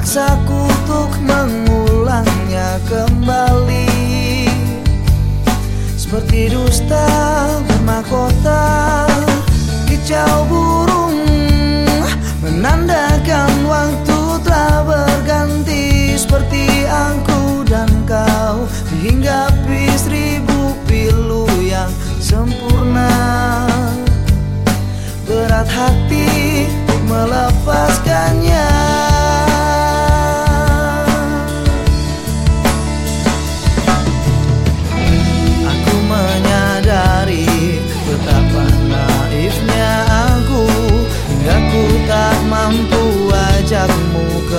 memaksaku untuk mengulangnya kembali. Seperti dusta bermakota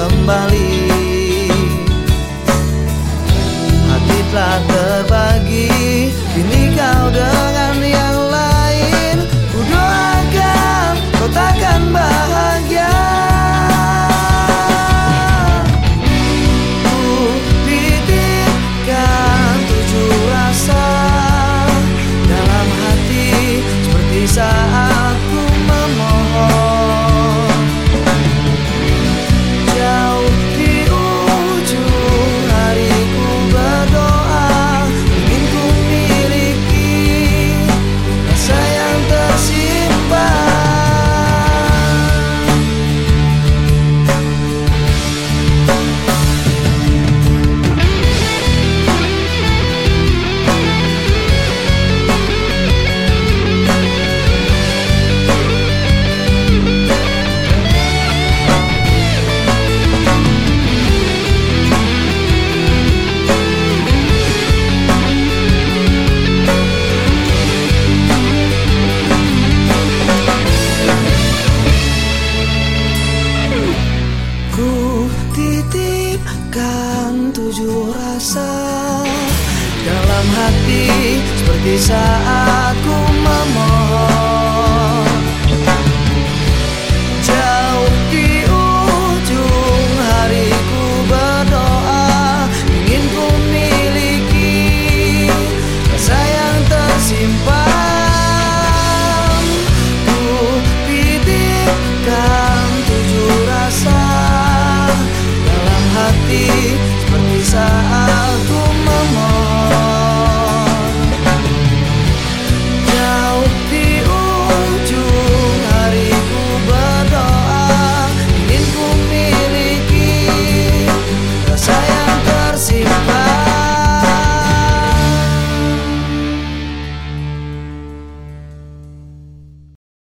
kembali. Hati telah rasa dalam hati seperti saat ku memohon.